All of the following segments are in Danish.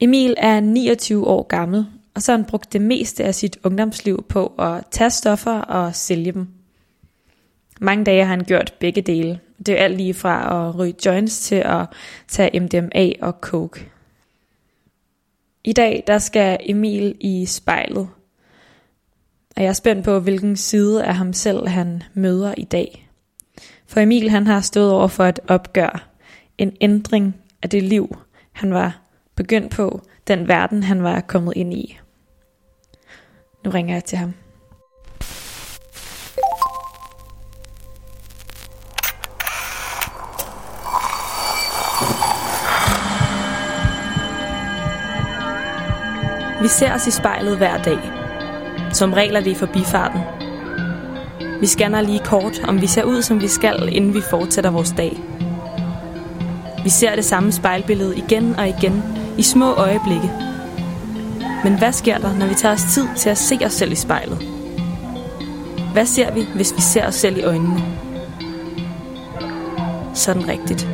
Emil er 29 år gammel, og så har han brugt det meste af sit ungdomsliv på at tage stoffer og sælge dem. Mange dage har han gjort begge dele. Det er alt lige fra at ryge joints til at tage MDMA og coke. I dag der skal Emil i spejlet. Og jeg er spændt på, hvilken side af ham selv han møder i dag. For Emil han har stået over for et opgør. En ændring af det liv, han var begyndt på. Den verden, han var kommet ind i. Nu ringer jeg til ham. Vi ser os i spejlet hver dag. Som regel er det i forbifarten. Vi scanner lige kort, om vi ser ud, som vi skal, inden vi fortsætter vores dag. Vi ser det samme spejlbillede igen og igen, i små øjeblikke. Men hvad sker der, når vi tager os tid til at se os selv i spejlet? Hvad ser vi, hvis vi ser os selv i øjnene? Sådan rigtigt.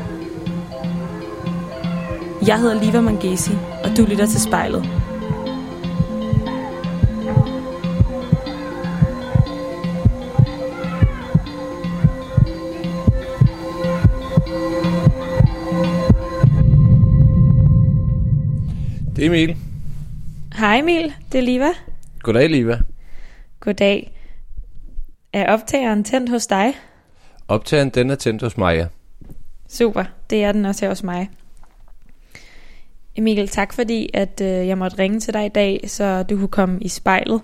Jeg hedder Liva Mangesi, og du lytter til spejlet. Det er Emil. Hej Emil, det er Liva. Goddag, Liva. Goddag. Er optageren tændt hos dig? Optageren den er tændt hos mig, ja. Super, det er den også her hos mig. Emil, tak fordi at øh, jeg måtte ringe til dig i dag, så du kunne komme i spejlet.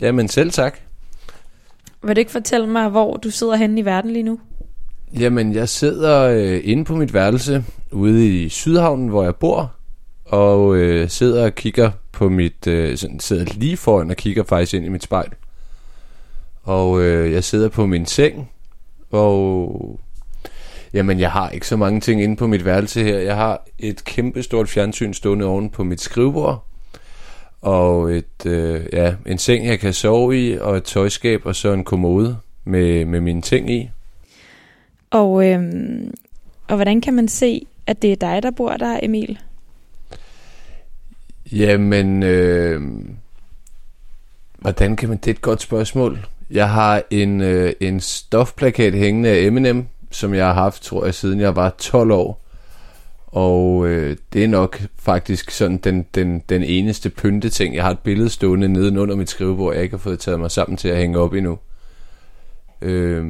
Jamen selv tak. Vil du ikke fortælle mig, hvor du sidder henne i verden lige nu? Jamen, jeg sidder øh, inde på mit værelse ude i Sydhavnen, hvor jeg bor, og øh, sidder og kigger på mit, øh, sådan, sidder lige foran og kigger faktisk ind i mit spejl. Og øh, jeg sidder på min seng, og jamen, jeg har ikke så mange ting inde på mit værelse her. Jeg har et kæmpe stort fjernsyn stående oven på mit skrivebord, og et, øh, ja, en seng, jeg kan sove i, og et tøjskab, og så en kommode med, med mine ting i. Og, øh, og hvordan kan man se, at det er dig, der bor der, Emil? Jamen, øh, hvordan kan man... Det er et godt spørgsmål. Jeg har en, øh, en stofplakat hængende af Eminem, som jeg har haft, tror jeg, siden jeg var 12 år. Og øh, det er nok faktisk sådan den, den, den eneste pynteting. Jeg har et billede stående nedenunder mit skrivebord, jeg ikke har fået taget mig sammen til at hænge op endnu. Øh,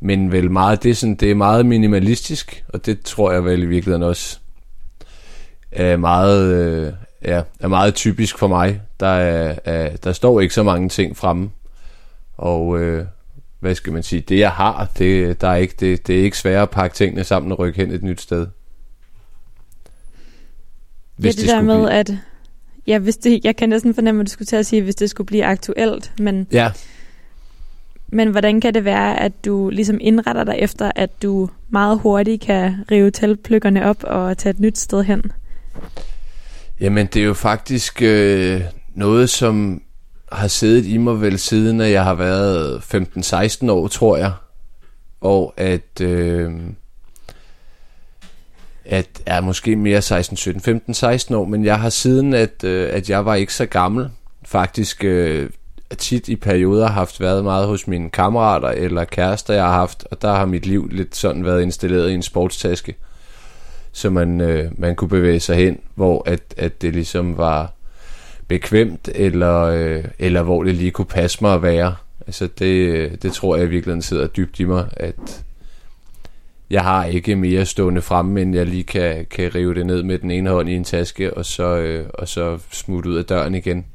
men vel meget, det er, sådan, det er meget minimalistisk, og det tror jeg vel i virkeligheden også er meget, øh, ja, er meget typisk for mig. Der, er, er, der står ikke så mange ting fremme, og øh, hvad skal man sige, det jeg har, det, der er ikke, det, det er ikke svært at pakke tingene sammen og rykke hen et nyt sted. Hvis ja, det, det der med, blive... at ja, hvis det, jeg kan næsten fornemme, at du skulle til at sige, hvis det skulle blive aktuelt, men, ja. men hvordan kan det være, at du ligesom indretter dig efter, at du meget hurtigt kan rive teltpløkkerne op og tage et nyt sted hen? Jamen, det er jo faktisk øh, noget, som har siddet i mig vel siden, at jeg har været 15-16 år, tror jeg. Og at... Øh, at er måske mere 16, 17, 15, 16 år, men jeg har siden, at, øh, at jeg var ikke så gammel, faktisk øh, tit i perioder haft været meget hos mine kammerater eller kærester, jeg har haft, og der har mit liv lidt sådan været installeret i en sportstaske så man, øh, man kunne bevæge sig hen, hvor at, at det ligesom var bekvemt, eller, øh, eller hvor det lige kunne passe mig at være. Altså det, øh, det tror jeg virkelig sidder dybt i mig, at jeg har ikke mere stående fremme, end jeg lige kan, kan rive det ned med den ene hånd i en taske, og så, øh, og så smutte ud af døren igen.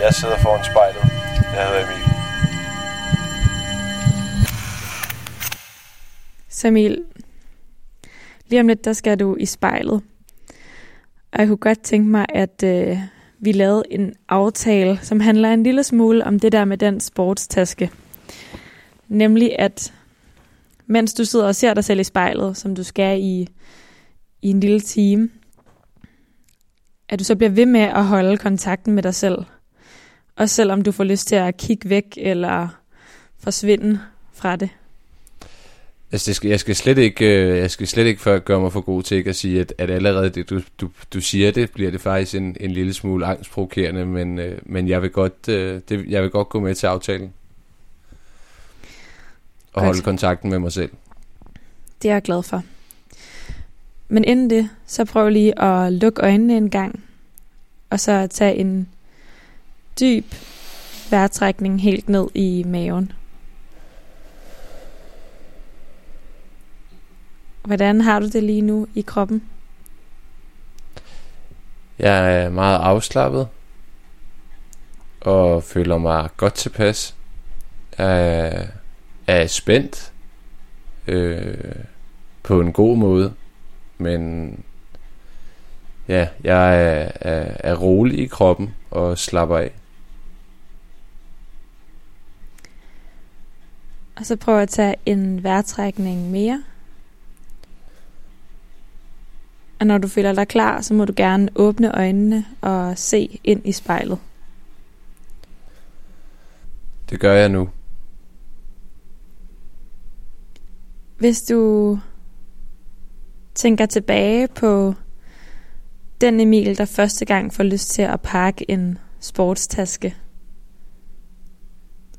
Jeg sidder foran spejlet. Jeg hedder Emil. Samil, lige om lidt, der skal du i spejlet. Og jeg kunne godt tænke mig, at øh, vi lavede en aftale, som handler en lille smule om det der med den sportstaske. Nemlig at, mens du sidder og ser dig selv i spejlet, som du skal i, i en lille time, at du så bliver ved med at holde kontakten med dig selv. Også selvom du får lyst til at kigge væk eller forsvinde fra det. Altså, det skal, jeg skal slet ikke, øh, jeg skal slet ikke gøre mig for god til ikke at sige, at, at allerede det, du, du, du siger det, bliver det faktisk en, en lille smule angstprovokerende, men, øh, men jeg, vil godt, øh, det, jeg vil godt gå med til aftalen. Og holde kontakten med mig selv. Det er jeg glad for. Men inden det, så prøv lige at lukke øjnene en gang, og så tage en dyb vejrtrækning helt ned i maven. Hvordan har du det lige nu i kroppen? Jeg er meget afslappet og føler mig godt tilpas. Jeg er spændt øh, på en god måde, men ja, jeg er, er, er rolig i kroppen og slapper af. Og så prøv at tage en vejrtrækning mere. Og når du føler dig klar, så må du gerne åbne øjnene og se ind i spejlet. Det gør jeg nu. Hvis du tænker tilbage på den Emil, der første gang får lyst til at pakke en sportstaske,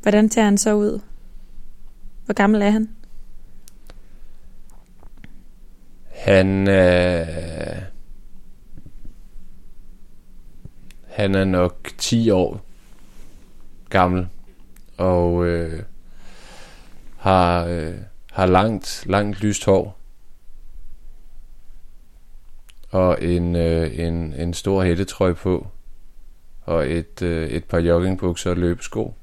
hvordan tager han så ud? Hvor gammel er han? Han er... Han er nok 10 år gammel, og øh, har, øh, har langt, langt lyst hår. Og en, øh, en, en stor hættetrøje på, og et, øh, et par joggingbukser og løbesko.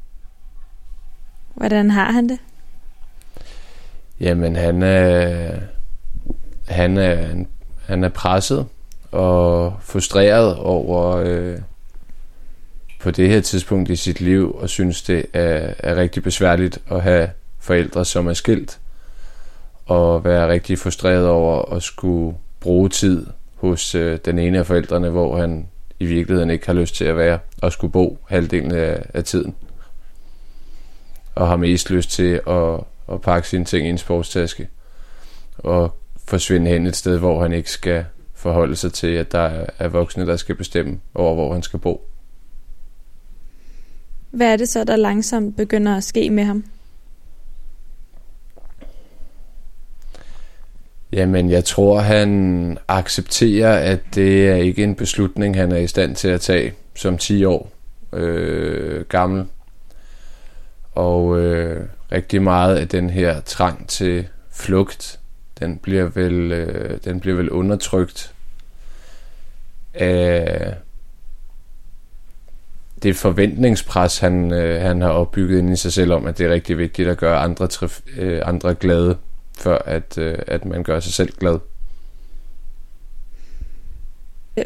Hvordan har han det? Jamen, han er han er, han er presset og frustreret over øh, på det her tidspunkt i sit liv, og synes det er, er rigtig besværligt at have forældre, som er skilt, og være rigtig frustreret over at skulle bruge tid hos øh, den ene af forældrene, hvor han i virkeligheden ikke har lyst til at være, og skulle bo halvdelen af, af tiden. Og har mest lyst til at, at pakke sine ting i en sportstaske, og forsvinde hen et sted, hvor han ikke skal forholde sig til, at der er voksne, der skal bestemme over, hvor han skal bo. Hvad er det så, der langsomt begynder at ske med ham? Jamen, jeg tror, han accepterer, at det er ikke en beslutning, han er i stand til at tage som 10 år øh, gammel. Og øh, rigtig meget af den her trang til flugt den bliver vel, øh, den bliver vel undertrykt af det forventningspres, han, øh, han har opbygget ind i sig selv om, at det er rigtig vigtigt at gøre andre, trif, øh, andre glade, før at, øh, at man gør sig selv glad.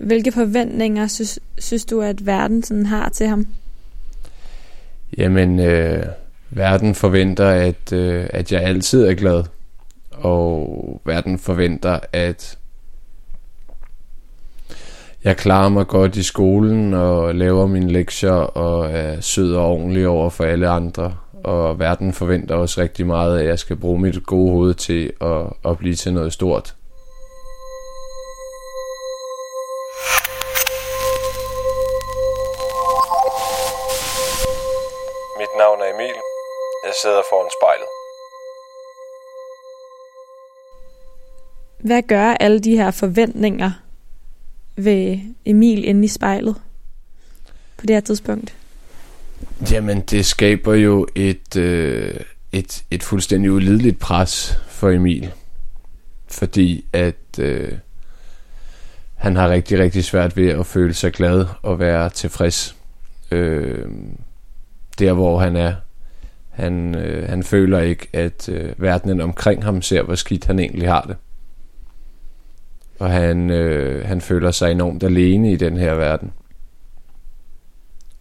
Hvilke forventninger synes, synes du, at verden sådan har til ham? Jamen, øh, verden forventer, at, øh, at jeg altid er glad og verden forventer, at jeg klarer mig godt i skolen og laver mine lektier og er sød og ordentlig over for alle andre. Og verden forventer også rigtig meget, at jeg skal bruge mit gode hoved til at, at blive til noget stort. Jeg sidder foran spejlet. Hvad gør alle de her forventninger ved Emil inde i spejlet på det her tidspunkt? Jamen, det skaber jo et, øh, et, et fuldstændig ulideligt pres for Emil. Fordi at øh, han har rigtig, rigtig svært ved at føle sig glad og være tilfreds. Øh, der, hvor han er. Han, øh, han føler ikke, at øh, verdenen omkring ham ser, hvor skidt han egentlig har det og han, øh, han føler sig enormt alene i den her verden.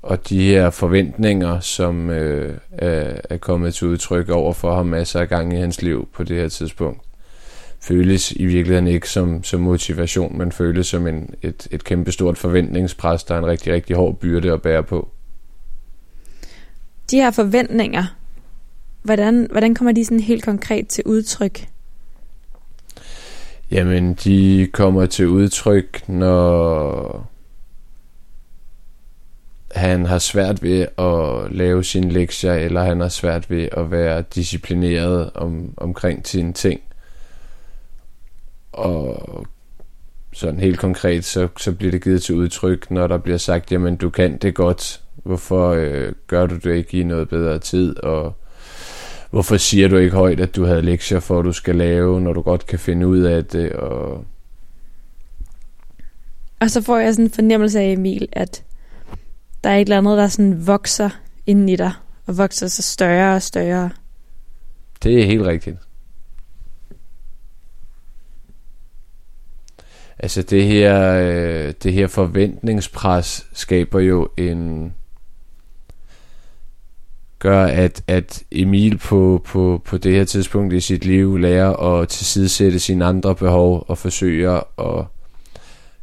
Og de her forventninger, som øh, er, er kommet til udtryk over for ham masser af gange i hans liv på det her tidspunkt, føles i virkeligheden ikke som, som motivation, men føles som en, et, et kæmpestort forventningspres, der er en rigtig, rigtig hård byrde at bære på. De her forventninger, hvordan, hvordan kommer de sådan helt konkret til udtryk? Jamen, de kommer til udtryk, når han har svært ved at lave sine lektier, eller han har svært ved at være disciplineret om, omkring sine ting. Og sådan helt konkret, så, så bliver det givet til udtryk, når der bliver sagt, jamen du kan det godt, hvorfor øh, gør du det ikke i noget bedre tid, og hvorfor siger du ikke højt, at du havde lektier for, at du skal lave, når du godt kan finde ud af det, og... Og så får jeg sådan en fornemmelse af, Emil, at der er et eller andet, der sådan vokser inden i dig, og vokser sig større og større. Det er helt rigtigt. Altså det her, øh, det her forventningspres skaber jo en gør at, at Emil på, på, på det her tidspunkt i sit liv lærer at tilsidesætte sine andre behov og forsøger at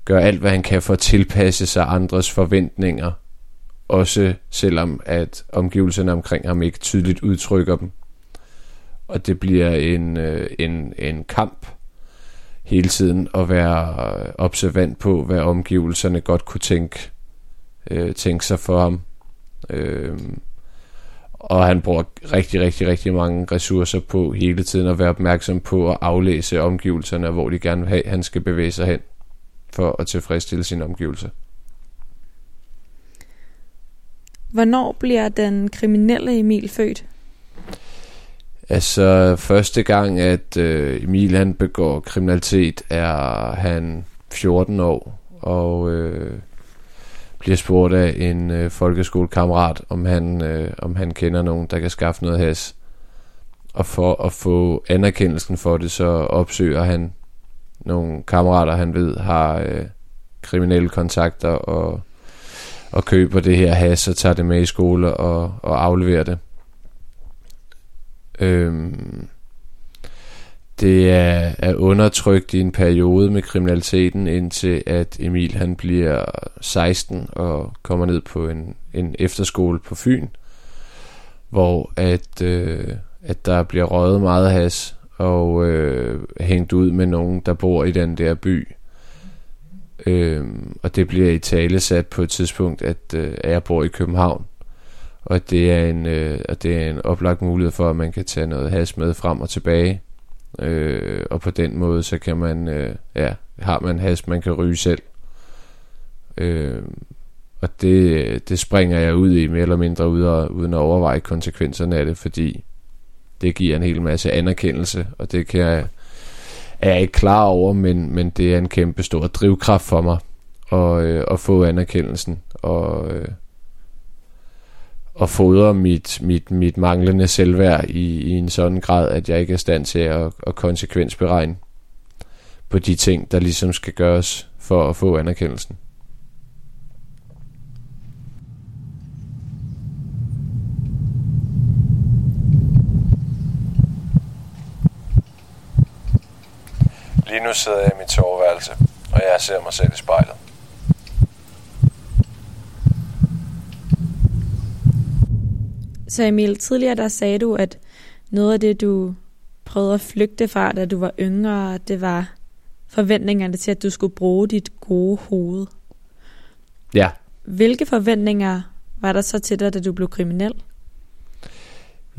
gøre alt hvad han kan for at tilpasse sig andres forventninger også selvom at omgivelserne omkring ham ikke tydeligt udtrykker dem. Og det bliver en, øh, en, en kamp hele tiden at være observant på, hvad omgivelserne godt kunne tænke, øh, tænke sig for ham. Øh, og han bruger rigtig, rigtig, rigtig mange ressourcer på hele tiden at være opmærksom på at aflæse omgivelserne, hvor de gerne vil have, han skal bevæge sig hen for at tilfredsstille sine omgivelser. Hvornår bliver den kriminelle Emil født? Altså første gang, at øh, Emil han begår kriminalitet, er han 14 år, og øh, bliver spurgt af en øh, folkeskolekammerat, om han, øh, om han kender nogen, der kan skaffe noget has. Og for at få anerkendelsen for det, så opsøger han nogle kammerater, han ved har øh, kriminelle kontakter og og køber det her has og tager det med i skole og, og afleverer det. Øhm, det er, er undertrykt i en periode med kriminaliteten, indtil at Emil han bliver 16 og kommer ned på en, en efterskole på Fyn, hvor at, øh, at der bliver røget meget has og øh, hængt ud med nogen, der bor i den der by. Øh, og det bliver i tale sat på et tidspunkt, at, øh, at jeg bor i København. Og det, er en, øh, og det er en oplagt mulighed for, at man kan tage noget has med frem og tilbage. Øh, og på den måde, så kan man, øh, ja, har man has, man kan ryge selv. Øh, og det, det springer jeg ud i mere eller mindre ud og, uden at overveje konsekvenserne af det, fordi det giver en hel masse anerkendelse, og det kan jeg er jeg ikke klar over, men, men det er en kæmpe stor drivkraft for mig at, øh, at få anerkendelsen og, øh, og fodre mit, mit, mit manglende selvværd i, i en sådan grad, at jeg ikke er stand til at, at konsekvensberegne på de ting, der ligesom skal gøres for at få anerkendelsen. Lige nu sidder jeg i mit soveværelse, og jeg ser mig selv i spejlet. Så Emil, tidligere der sagde du, at noget af det, du prøvede at flygte fra, da du var yngre, det var forventningerne til, at du skulle bruge dit gode hoved. Ja. Hvilke forventninger var der så til dig, da du blev kriminel?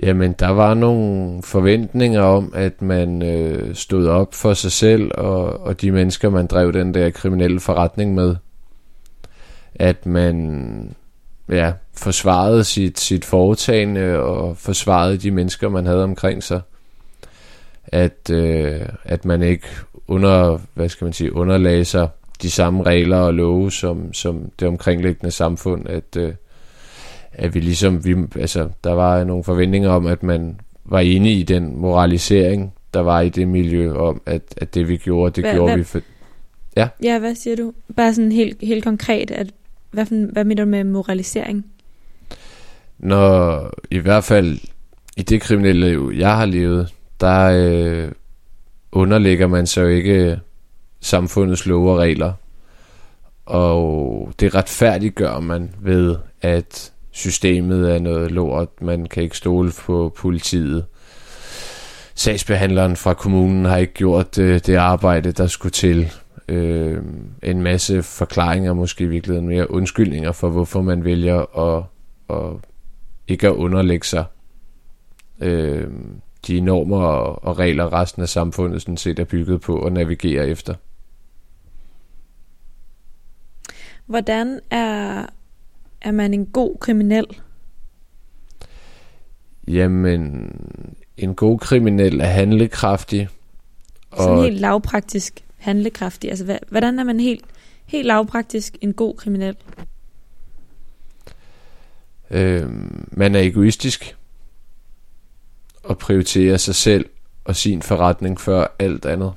Jamen, der var nogle forventninger om, at man øh, stod op for sig selv og, og de mennesker, man drev den der kriminelle forretning med. At man ja, forsvarede sit, sit foretagende og forsvarede de mennesker, man havde omkring sig. At, øh, at man ikke under, hvad skal man sige, underlagde sig de samme regler og love som, som det omkringliggende samfund. At, øh, at vi ligesom, vi, altså, der var nogle forventninger om, at man var inde i den moralisering, der var i det miljø, om at, at det vi gjorde, det Hva, gjorde hvad, vi for... Ja? Ja, hvad siger du? Bare sådan helt, helt konkret, at, hvad, hvad mener du med moralisering? Når i hvert fald i det kriminelle liv, jeg har levet, der øh, underlægger man sig jo ikke øh, samfundets love og regler. Og det retfærdiggør man ved, at systemet er noget lort. Man kan ikke stole på politiet. Sagsbehandleren fra kommunen har ikke gjort øh, det arbejde, der skulle til. Øh, en masse forklaringer, måske i virkeligheden mere undskyldninger for, hvorfor man vælger at, at ikke at underlægge sig øh, de normer og, og regler, resten af samfundet sådan set er bygget på at navigere efter. Hvordan er, er man en god kriminel? Jamen, en god kriminel er handlekraftig. Og Sådan helt lavpraktisk handlekraftig. Altså, hvordan er man helt, helt lavpraktisk en god kriminel? Øh, man er egoistisk og prioriterer sig selv og sin forretning før alt andet.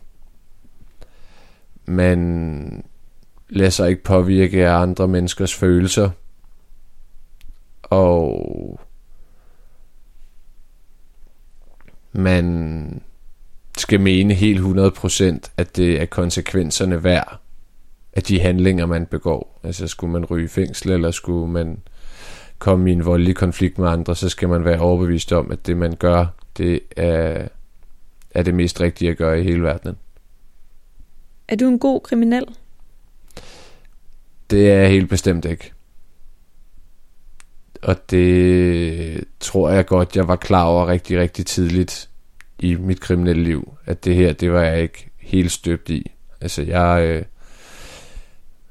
Man lader sig ikke påvirke af andre menneskers følelser. Og man skal mene helt 100% at det er konsekvenserne værd af de handlinger, man begår. Altså skulle man ryge i fængsel, eller skulle man komme i en voldelig konflikt med andre, så skal man være overbevist om, at det man gør, det er, er det mest rigtige at gøre i hele verden. Er du en god kriminel? Det er jeg helt bestemt ikke. Og det tror jeg godt, jeg var klar over rigtig, rigtig tidligt i mit kriminelle liv, at det her, det var jeg ikke helt støbt i. Altså jeg, øh,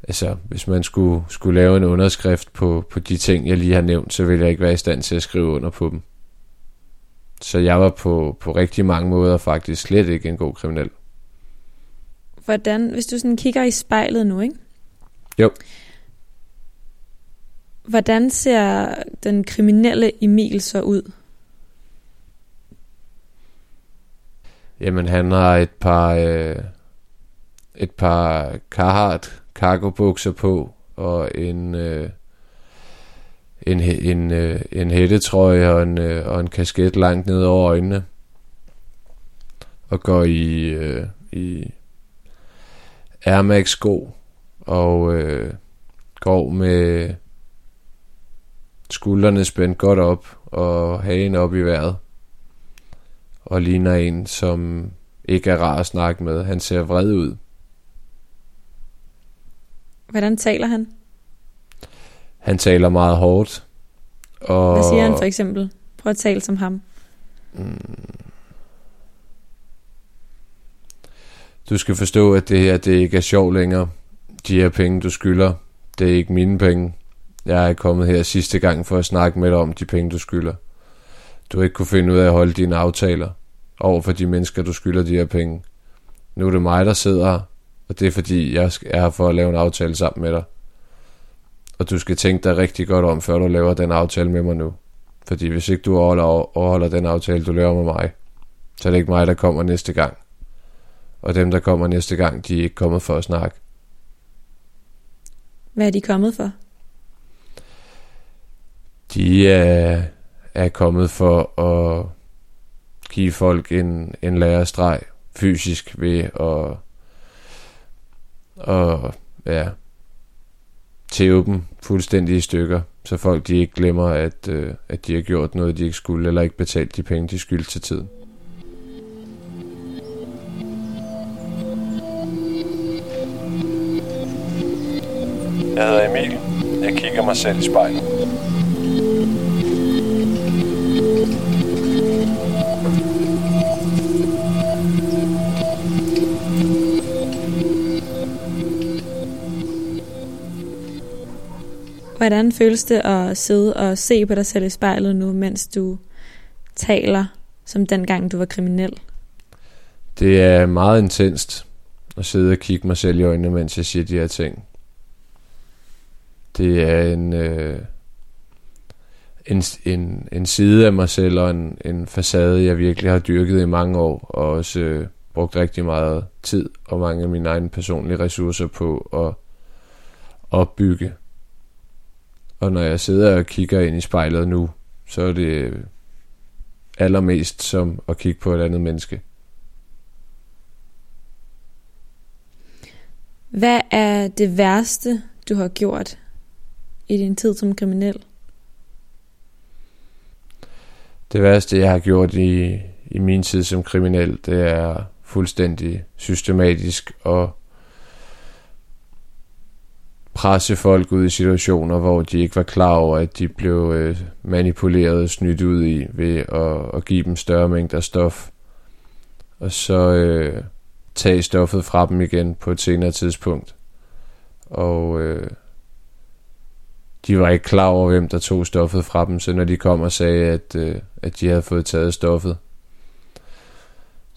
altså hvis man skulle, skulle lave en underskrift på, på de ting, jeg lige har nævnt, så ville jeg ikke være i stand til at skrive under på dem. Så jeg var på, på rigtig mange måder faktisk slet ikke en god kriminel. Hvordan, hvis du sådan kigger i spejlet nu, ikke? Jo. Hvordan ser den kriminelle Emil så ud? Jamen, han har et par, øh, et par Carhartt cargo bukser på, og en, øh, en, en, øh, en hættetrøje og en, øh, og en kasket langt ned over øjnene. Og går i, øh, i Air Max sko og øh, går med skuldrene spændt godt op og hagen op i vejret. Og ligner en, som ikke er rar at snakke med. Han ser vred ud. Hvordan taler han? Han taler meget hårdt. Og Hvad siger han for eksempel? Prøv at tale som ham. Mm. Du skal forstå, at det her det ikke er sjovt længere. De her penge, du skylder, det er ikke mine penge. Jeg er kommet her sidste gang for at snakke med dig om de penge, du skylder. Du har ikke kunne finde ud af at holde dine aftaler over for de mennesker, du skylder de her penge. Nu er det mig, der sidder her, og det er fordi, jeg er her for at lave en aftale sammen med dig. Og du skal tænke dig rigtig godt om, før du laver den aftale med mig nu. Fordi hvis ikke du overholder, den aftale, du laver med mig, så er det ikke mig, der kommer næste gang. Og dem, der kommer næste gang, de er ikke kommet for at snakke. Hvad er de kommet for? De er, er kommet for at give folk en, en lærestreg fysisk ved at, og, ja, tæve dem fuldstændig i stykker, så folk de ikke glemmer, at, øh, at de har gjort noget, de ikke skulle, eller ikke betalt de penge, de skyldte til tiden. Jeg hedder Emil. Jeg kigger mig selv i spejlet. Hvordan føles det at sidde og se på dig selv i spejlet nu, mens du taler som dengang du var kriminel? Det er meget intenst at sidde og kigge mig selv i øjnene, mens jeg siger de her ting. Det er en, øh, en, en, en side af mig selv og en, en facade, jeg virkelig har dyrket i mange år, og også øh, brugt rigtig meget tid og mange af mine egne personlige ressourcer på at opbygge. Og når jeg sidder og kigger ind i spejlet nu, så er det allermest som at kigge på et andet menneske. Hvad er det værste, du har gjort i din tid som kriminel? Det værste, jeg har gjort i, i min tid som kriminel, det er fuldstændig systematisk og presse folk ud i situationer, hvor de ikke var klar over, at de blev øh, manipuleret og snydt ud i ved at, at give dem større mængder stof. Og så øh, tage stoffet fra dem igen på et senere tidspunkt. Og øh, de var ikke klar over, hvem der tog stoffet fra dem, så når de kom og sagde, at, øh, at de havde fået taget stoffet,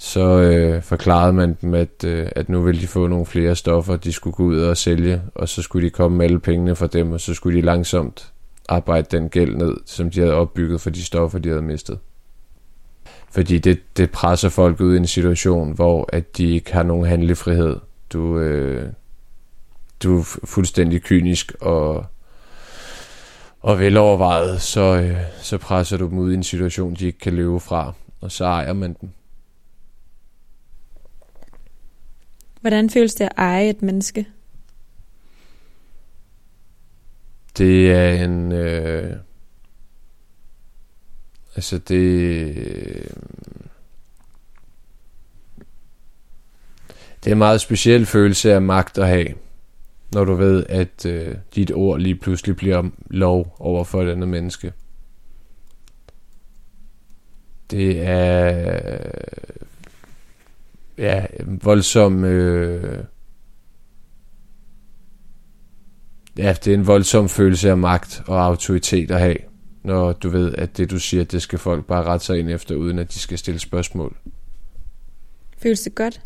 så øh, forklarede man dem, at, øh, at nu ville de få nogle flere stoffer, de skulle gå ud og sælge, og så skulle de komme med alle pengene fra dem, og så skulle de langsomt arbejde den gæld ned, som de havde opbygget for de stoffer, de havde mistet. Fordi det, det presser folk ud i en situation, hvor at de ikke har nogen handlefrihed. Du, øh, du er fuldstændig kynisk og, og velovervejet, så, øh, så presser du dem ud i en situation, de ikke kan løbe fra, og så ejer man dem. Hvordan føles det at eje et menneske? Det er en... Øh, altså det... Det er en meget speciel følelse af magt at have, når du ved, at øh, dit ord lige pludselig bliver lov over for et andet menneske. Det er ja, voldsom... Øh, ja, det er en voldsom følelse af magt og autoritet at have, når du ved, at det du siger, det skal folk bare rette sig ind efter, uden at de skal stille spørgsmål. Føles det godt?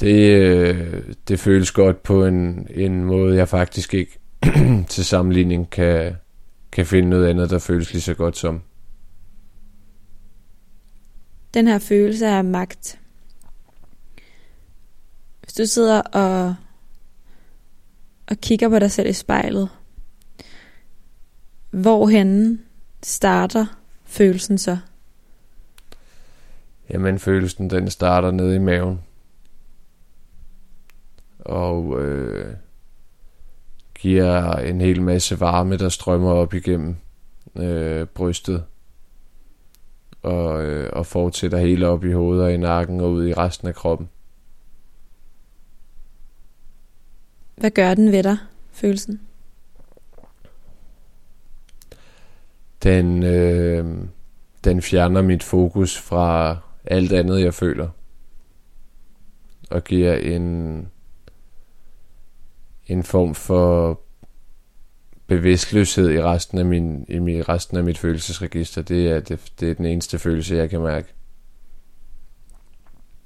Det, øh, det føles godt på en, en måde, jeg faktisk ikke til sammenligning kan, kan finde noget andet, der føles lige så godt som. Den her følelse af magt. Hvis du sidder og, og kigger på dig selv i spejlet, hvorhen starter følelsen så? Jamen, følelsen den starter nede i maven. Og øh, giver en hel masse varme, der strømmer op igennem øh, brystet og, øh, og fortsætter hele op i hovedet og i nakken og ud i resten af kroppen. Hvad gør den ved dig, følelsen? Den, øh, den fjerner mit fokus fra alt andet, jeg føler. Og giver en, en form for bevidstløshed i resten af min, i min, resten af mit følelsesregister. Det er, det, det er den eneste følelse, jeg kan mærke.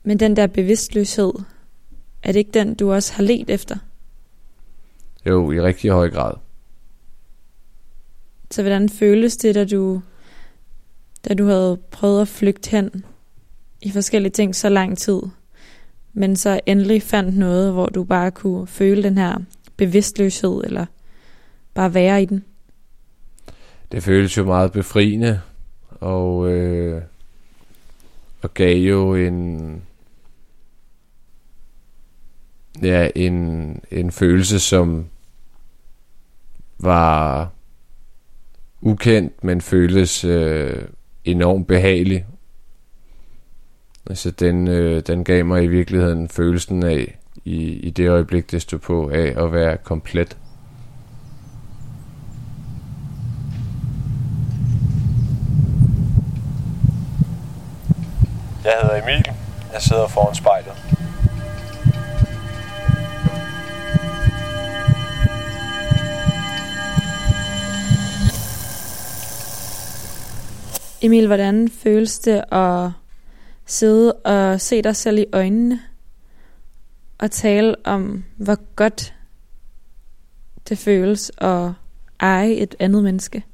Men den der bevidstløshed, er det ikke den, du også har let efter? Jo, i rigtig høj grad. Så hvordan føles det, da du, da du havde prøvet at flygte hen i forskellige ting så lang tid, men så endelig fandt noget, hvor du bare kunne føle den her bevidstløshed, eller bare være i den? Det føles jo meget befriende, og, øh, og gav jo en, ja, en, en følelse, som var ukendt, men føltes øh, enormt behagelig. Altså den, øh, den gav mig i virkeligheden følelsen af, i, i det øjeblik, det stod på, af at være komplet. Jeg hedder Emil. Jeg sidder foran spejlet. Emil, hvordan føles det at sidde og se dig selv i øjnene og tale om, hvor godt det føles at eje et andet menneske?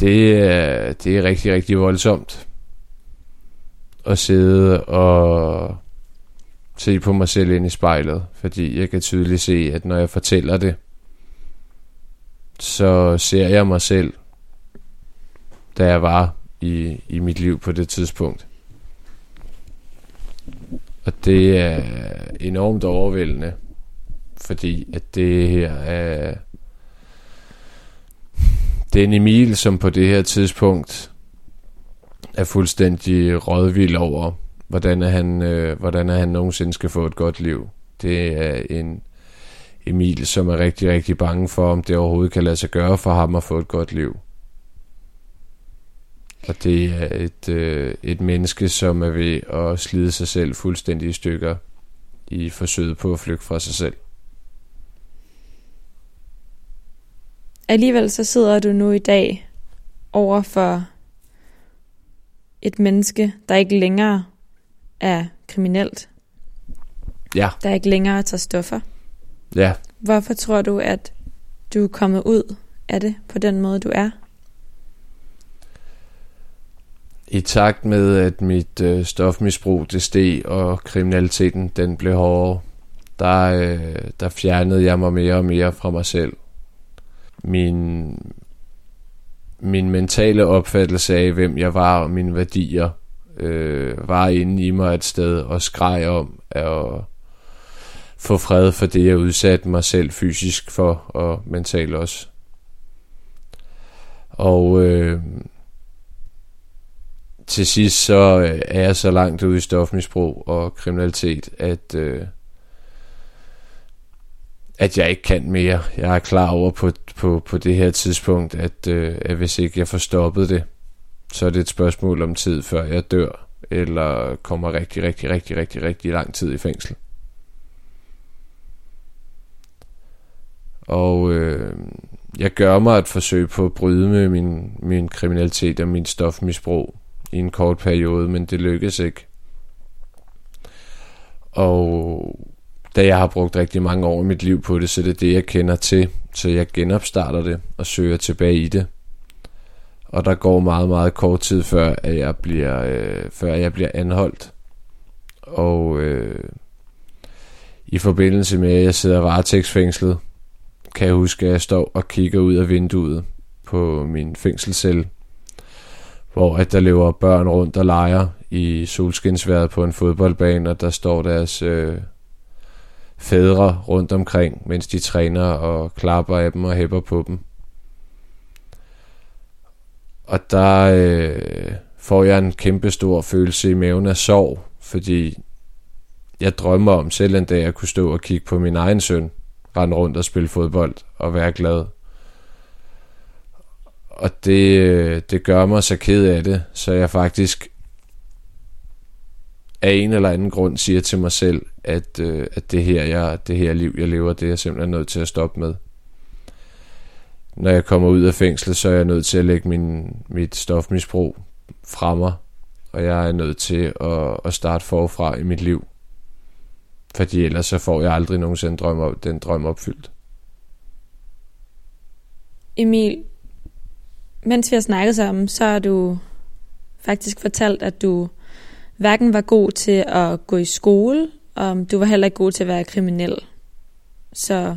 Det er, det er rigtig, rigtig voldsomt at sidde og se på mig selv ind i spejlet, fordi jeg kan tydeligt se, at når jeg fortæller det, så ser jeg mig selv, da jeg var i, i mit liv på det tidspunkt. Og det er enormt overvældende, fordi at det her er... Øh, den en Emil, som på det her tidspunkt er fuldstændig rådvild over, hvordan er han, øh, hvordan er han nogensinde skal få et godt liv. Det er en Emil, som er rigtig, rigtig bange for, om det overhovedet kan lade sig gøre for ham at få et godt liv. Og det er et, øh, et menneske, som er ved at slide sig selv fuldstændig i stykker i forsøget på at flygte fra sig selv. Alligevel så sidder du nu i dag over for et menneske, der ikke længere er kriminelt. Ja. Der ikke længere tager stoffer. Ja. Hvorfor tror du, at du er kommet ud af det på den måde, du er? I takt med, at mit øh, stofmisbrug det steg, og kriminaliteten den blev hårdere, der, øh, der fjernede jeg mig mere og mere fra mig selv. Min, min mentale opfattelse af, hvem jeg var og mine værdier, øh, var inde i mig et sted og skreg om at få fred for det, jeg udsatte mig selv fysisk for og mentalt også. Og øh, til sidst så øh, er jeg så langt ude i stofmisbrug og kriminalitet, at, øh, at jeg ikke kan mere. Jeg er klar over på, på, på det her tidspunkt, at, øh, at hvis ikke jeg får stoppet det, så er det et spørgsmål om tid, før jeg dør, eller kommer rigtig, rigtig, rigtig, rigtig, rigtig lang tid i fængsel. Og øh, jeg gør mig et forsøg på at bryde med min, min kriminalitet og min stofmisbrug i en kort periode, men det lykkes ikke. Og da jeg har brugt rigtig mange år i mit liv på det, så det er det, jeg kender til. Så jeg genopstarter det og søger tilbage i det. Og der går meget, meget kort tid, før at jeg bliver, øh, før jeg bliver anholdt. Og øh, i forbindelse med, at jeg sidder varetægtsfængslet, kan jeg huske, at jeg står og kigger ud af vinduet på min fængselscelle, hvor at der løber børn rundt og leger i solskinsværet på en fodboldbane, og der står deres øh, fædre rundt omkring, mens de træner og klapper af dem og hæpper på dem. Og der øh, får jeg en kæmpe stor følelse i maven af sorg, fordi jeg drømmer om selv en dag at kunne stå og kigge på min egen søn, rende rundt og spille fodbold og være glad. Og det, øh, det gør mig så ked af det, så jeg faktisk af en eller anden grund siger til mig selv, at, øh, at det, her, jeg, det her liv, jeg lever, det er jeg simpelthen nødt til at stoppe med. Når jeg kommer ud af fængslet, så er jeg nødt til at lægge min, mit stofmisbrug fra mig, og jeg er nødt til at, at starte forfra i mit liv. Fordi ellers så får jeg aldrig nogensinde drøm op, den drøm opfyldt. Emil, mens vi har snakket sammen, så har du faktisk fortalt, at du hverken var god til at gå i skole, og du var heller ikke god til at være kriminel. Så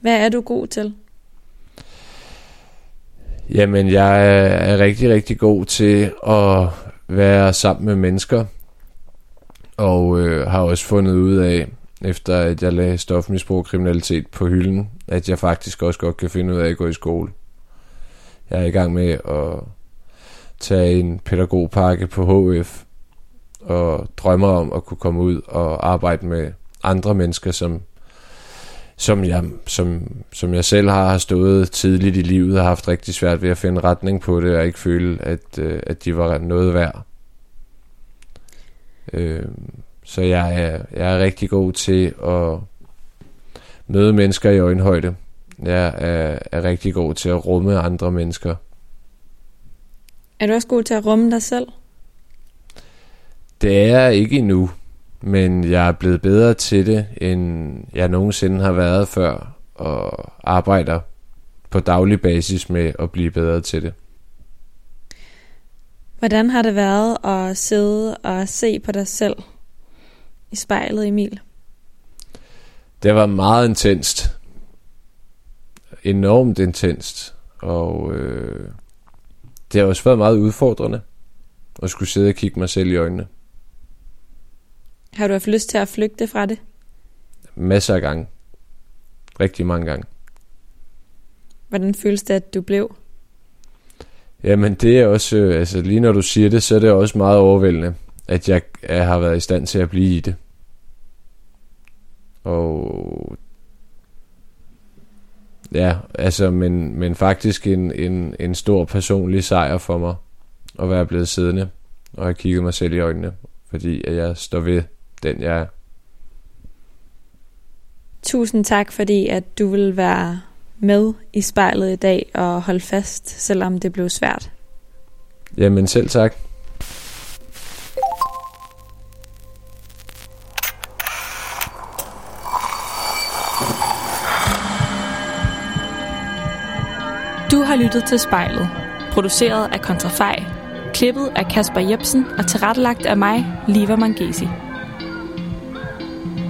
hvad er du god til? Jamen, jeg er rigtig, rigtig god til at være sammen med mennesker. Og øh, har også fundet ud af, efter at jeg lagde stofmisbrug og kriminalitet på hylden, at jeg faktisk også godt kan finde ud af at gå i skole. Jeg er i gang med at tage en pædagogpakke på HF, og drømmer om at kunne komme ud og arbejde med andre mennesker, som, som, jeg, som, som jeg selv har har stået tidligt i livet og haft rigtig svært ved at finde retning på det, og ikke føle, at, øh, at de var noget værd. Øh, så jeg er, jeg er rigtig god til at møde mennesker i øjenhøjde. Jeg er, er rigtig god til at rumme andre mennesker. Er du også god til at rumme dig selv? Det er jeg ikke endnu, men jeg er blevet bedre til det, end jeg nogensinde har været før, og arbejder på daglig basis med at blive bedre til det. Hvordan har det været at sidde og se på dig selv i spejlet, Emil? Det var meget intenst. Enormt intenst. Og øh, det har også været meget udfordrende at skulle sidde og kigge mig selv i øjnene. Har du haft lyst til at flygte fra det? Masser af gange. Rigtig mange gange. Hvordan føles det, at du blev? Jamen det er også, øh, altså lige når du siger det, så er det også meget overvældende, at jeg, jeg har været i stand til at blive i det. Og ja, altså, men, men faktisk en, en, en stor personlig sejr for mig, at være blevet siddende, og have kigget mig selv i øjnene, fordi at jeg står ved den, jeg er. Tusind tak, fordi at du vil være med i spejlet i dag og holde fast, selvom det blev svært. Jamen selv tak. Du har lyttet til spejlet, produceret af Kontrafej, klippet af Kasper Jebsen og tilrettelagt af mig, Liva Mangesi.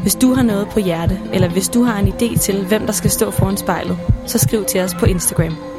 Hvis du har noget på hjerte, eller hvis du har en idé til, hvem der skal stå foran spejlet, så skriv til os på Instagram.